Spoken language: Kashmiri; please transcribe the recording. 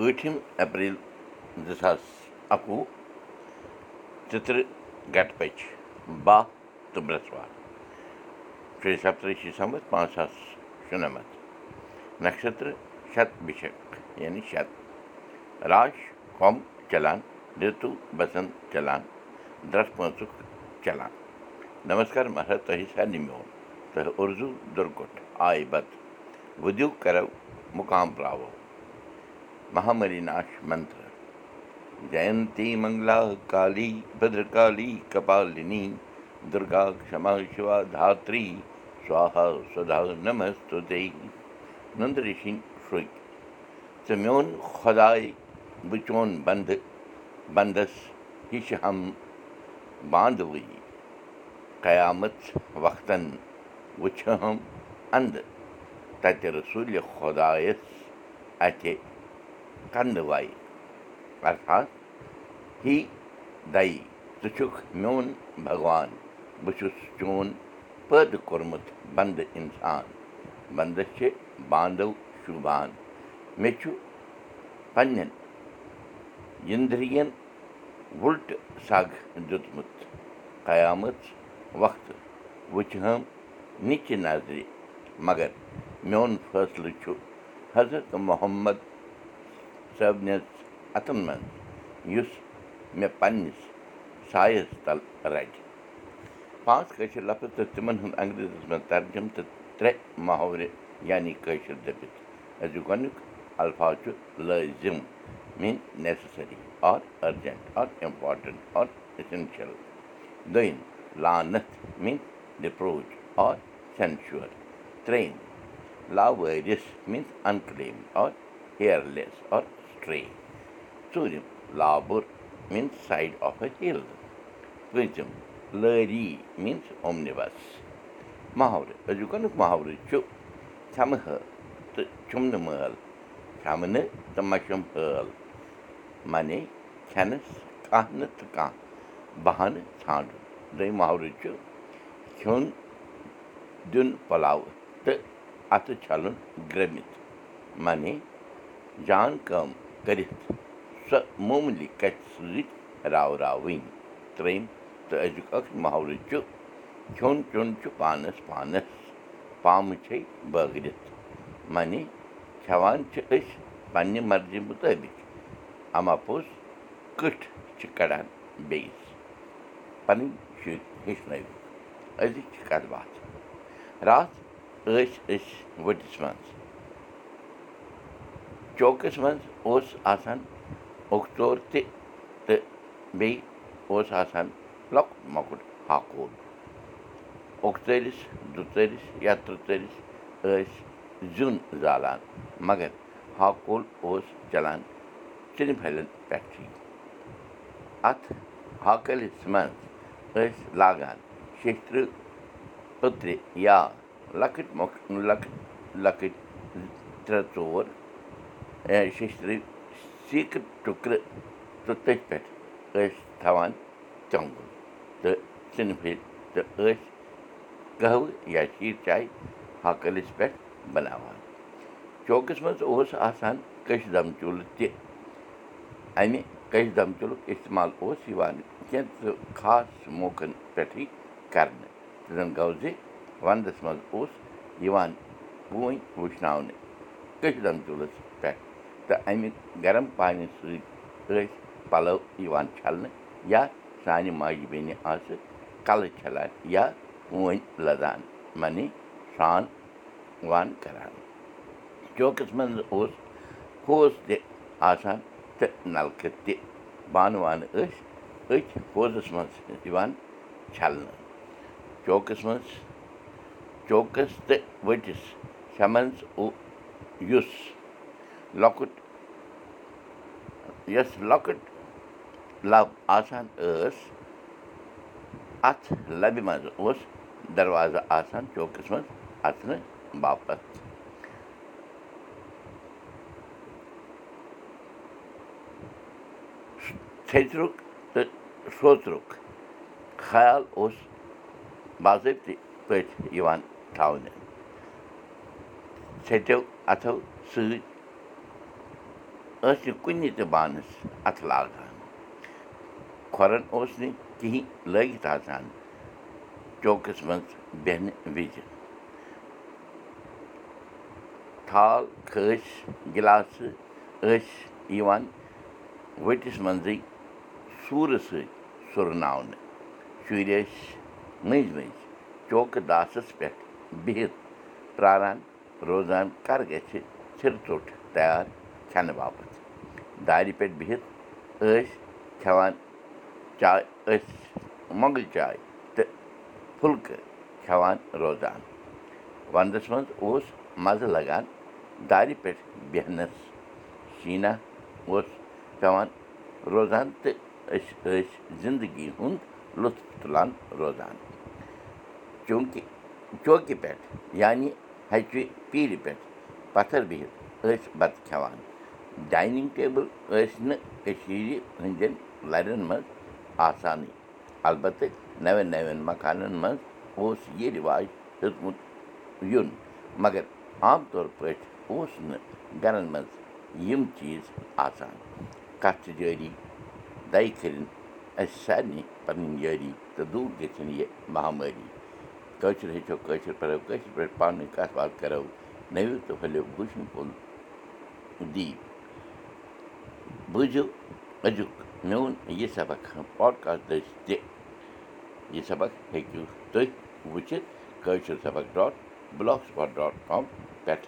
ٲٹھِم اپریل زٕ ساس اَکوُہ گَٹہٕ پٔچ باہ تہٕ برٛٮ۪سوار شیٚیہِ سَتتٕرٛہ شِسمبر پانٛژھ ساس شُنَمَتھ نَشترٕ شَت بِشک یعنی شَت راش کھۄم چلان رِتوٗ بسنٛت چلان درٛس پٲنٛژُک چلان نمسکار مہراج تۄہہِ سارنٕے میون تۄہہِ اُردو دُرکُٹھ آیہِ بتہٕ وُدیوٗ کَرو مُقام راوو مہامری ناش منتر جینتی منگلا کالی بدرکالی کپالنی دُرگا کما شِوا دھاتری سوہا سدا نمستُے نُند رِشِنۍ شُرۍ ژٕ میون خۄداے بہٕ چون بنٛدٕ بنٛدس چھِ ہم باندوٕے قیامت وقتن وٕچھہم انٛدٕ تتہِ رسوٗلہِ کنٛدٕ وَے ارتھات ہی دَے ژٕ چھُکھ میون بھگوان بہٕ چھُس چون پٲدٕ کوٚرمُت بنٛدٕ اِنسان بنٛدس چھِ باندو شوٗبان مےٚ چھُ پنٛنٮ۪ن یِنٛدرِین وُلٹہٕ سگ دیُتمُت قیامت وقتہٕ وٕچھہم نِچہِ نظرِ مگر میون فٲصلہٕ چھُ حضرت محمد اَتھن منٛز یُس مےٚ پنٛنِس سایَس تل رَٹہِ پانٛژھ کٲشِر لفظ تہٕ تِمن ہُنٛد انٛگریٖزیس منٛز ترجُم تہٕ ترٛےٚ محاورِ یعنی کٲشِر دٔپِتھ أزیُک گۄڈنیُک الفاظ چھُ لٲزِم mean necessary or urgent or important or essential دوٚیِم لانَتھ میٖن رِپروچ آر سٮ۪نشور ترٛیٚیِم لاوٲرِس میٖنٕز اَنکٕلیم آر ہِیَرلیس آر ژوٗرِم لابُر میٖنٕز سایڈ آف اَ ہِل پٲنٛژِم لٲری میٖنٕز اوٚمنِوَس محاورٕ أزیُک محاورٕ چھُ ژھٮ۪مہٕ ہٲ تہٕ چھُمنہٕ مٲل چھَمنہٕ تہٕ مَشُم ہٲل منے کھٮ۪نَس کانٛہہ نہٕ تہٕ کانٛہہ بہانہٕ ژھانٛڈُن دوٚیِم محاورٕ چھُ کھیوٚن دیُن پلاو تہٕ اَتھٕ چھَلُن گرٛمِتھ منے جان کٲم کٔرِتھ سۄ موموٗلی کَتھِ سۭتۍ راوراوٕنۍ ترٛیٚیِم تہٕ أزیُک اکھ محاورٕ چھُ کھیوٚن چیوٚن چھُ پانَس پانَس پامہٕ چھے بٲگرِتھ منے کھٮ۪وان چھِ أسۍ پنٛنہِ مرضی مُطٲبِق اَما پوٚز کٕٹھ چھِ کَڑان بیٚیِس پَنٕنۍ شُرۍ ہیٚچھنٲوِتھ أزِچ کَتھ باتھ راتھ ٲسۍ أسۍ ؤٹِس منٛز چوکَس منٛز اوس آسان اوٚکژور تہِ تہٕ بیٚیہِ اوس آسان لۄکُٹ مۄکُٹ ہاکوٗل اوٚکژٲرِس دُژٲرِس یا ترٛژٲرِس ٲسۍ زیُن زالان مگر ہاکوٗل اوس چَلان ژِنہِ پھلٮ۪ن پٮ۪ٹھٕے اَتھ ہاکٲلِس منٛز ٲسۍ لاگان شیٚترٕٛہ پٔترِ یا لۄکٕٹۍ مۄکٕٹۍ لۄکٕٹۍ لۄکٕٹۍ ترٛےٚ ژور شیٚشتٕرٕٛہ سیٖکہٕ ٹُکرٕ تہٕ تٔتھۍ پٮ۪ٹھ ٲسۍ تھاوان ژۄنٛگُن تہٕ ژِنہِ پھٔلۍ تہٕ ٲسۍ قہوٕ یا شیٖر چاے ہاکٲلِس پٮ۪ٹھ بَناوان چوکَس منٛز اوس آسان کٔش دَم چوٗلہٕ تہِ اَمہِ کٔش دَم چوٗلُک اِستعمال اوس یِوان کینٛژٕ خاص موقعن پٮ۪ٹھٕے کَرنہٕ زَن گوٚو زِ وَنٛدَس منٛز اوس یِوان بوٗنۍ وٕشناونہٕ کٔش دَم چوٗلَس تہٕ اَمہِ گرم پانہِ سۭتۍ ٲسۍ پَلو یِوان چھَلنہٕ یا سانہِ ماجہِ بیٚنہِ آسہٕ کَلہٕ چھَلان یا ہوٗنۍ لَدان معنی سرٛان وان کَران چوکَس منٛز اوس ہوز تہِ آسان تہٕ نَلکہٕ تہِ بانہٕ وانہٕ ٲسۍ أتھۍ ہوزَس منٛز یِوان چھَلنہٕ چوکَس منٛز چوکَس تہٕ ؤٹِس منٛز یُس لۄکُٹ یۄس لۄکٕٹ لَب آسان ٲس اَتھ لَبہِ منٛز اوس دَروازٕ آسان چوکَس منٛز اَژنہٕ باپَتھ چھٔترُک تہٕ سوژرُک خیال اوس باضٲبطہٕ پٲٹھۍ یِوان تھاونہٕ. ٲسۍ نہٕ کُنہِ تہِ بانَس اَتھٕ لاگان کھۄرَن اوس نہٕ کِہیٖنۍ لٲگِتھ آسان چوکَس منٛز بیٚہنہٕ وِزِ تھال کھٲسۍ گِلاسہٕ ٲسۍ یِوان ؤٹِس منٛزٕے سوٗرٕ سۭتۍ سُرناونہٕ شُرۍ ٲسۍ مٔنٛزۍ مٔنٛزۍ چوکہٕ داسَس پٮ۪ٹھ بِہِتھ پیٛاران روزان کَر گژھِ ژھِرٕ ژوٚٹ تیار کھٮ۪نہٕ باپَتھ دارِ پٮ۪ٹھ بِہِتھ ٲسۍ کھٮ۪وان چاے ٲسۍ مۄنٛگٕج چاے تہٕ پھُلکہٕ کھٮ۪وان روزان وَنٛدَس منٛز اوس مَزٕ لَگان دارِ پٮ۪ٹھ بیٚہنَس شیٖنا اوس پٮ۪وان روزان تہٕ أسۍ ٲسۍ زِندگی ہُنٛد لُطف تُلان روزان چوٗنٛکہِ چوکہِ پٮ۪ٹھ یعنی ہَچہِ پیٖرِ پٮ۪ٹھ پَتھر بِہِتھ ٲسۍ بَتہٕ کھٮ۪وان ڈاینِنٛگ ٹیبٕل ٲسۍ نہٕ کٔشیٖرِ ہٕنٛدٮ۪ن لَرٮ۪ن منٛز آسانٕے اَلبتہٕ نَوٮ۪ن نَوٮ۪ن مکانَن منٛز اوس یہِ رِواج ہیوٚتمُت یُن مگر عام طور پٲٹھۍ اوس نہٕ گَرَن منٛز یِم چیٖز آسان کَتھ جٲری دَہہِ کھٔرِنۍ اَسہِ سارنٕے پَنٕنۍ یٲری تہٕ دوٗر گٔژھِنۍ یہِ مہامٲری کٲشُر ہیٚچھو کٲشِر پَرو کٲشِر پٲٹھۍ پانہٕ ؤنۍ کَتھ باتھ کَرو نٔوِو تہٕ پھٔلِو وٕچھُن کُن دی بوٗزِو أزیُک میون یہِ سبق پاڈکاسٹ تہِ یہِ سبق ہیٚکِو تُہۍ وٕچھِتھ کٲشِر سبق dot blogspot dot com پٮ۪ٹھ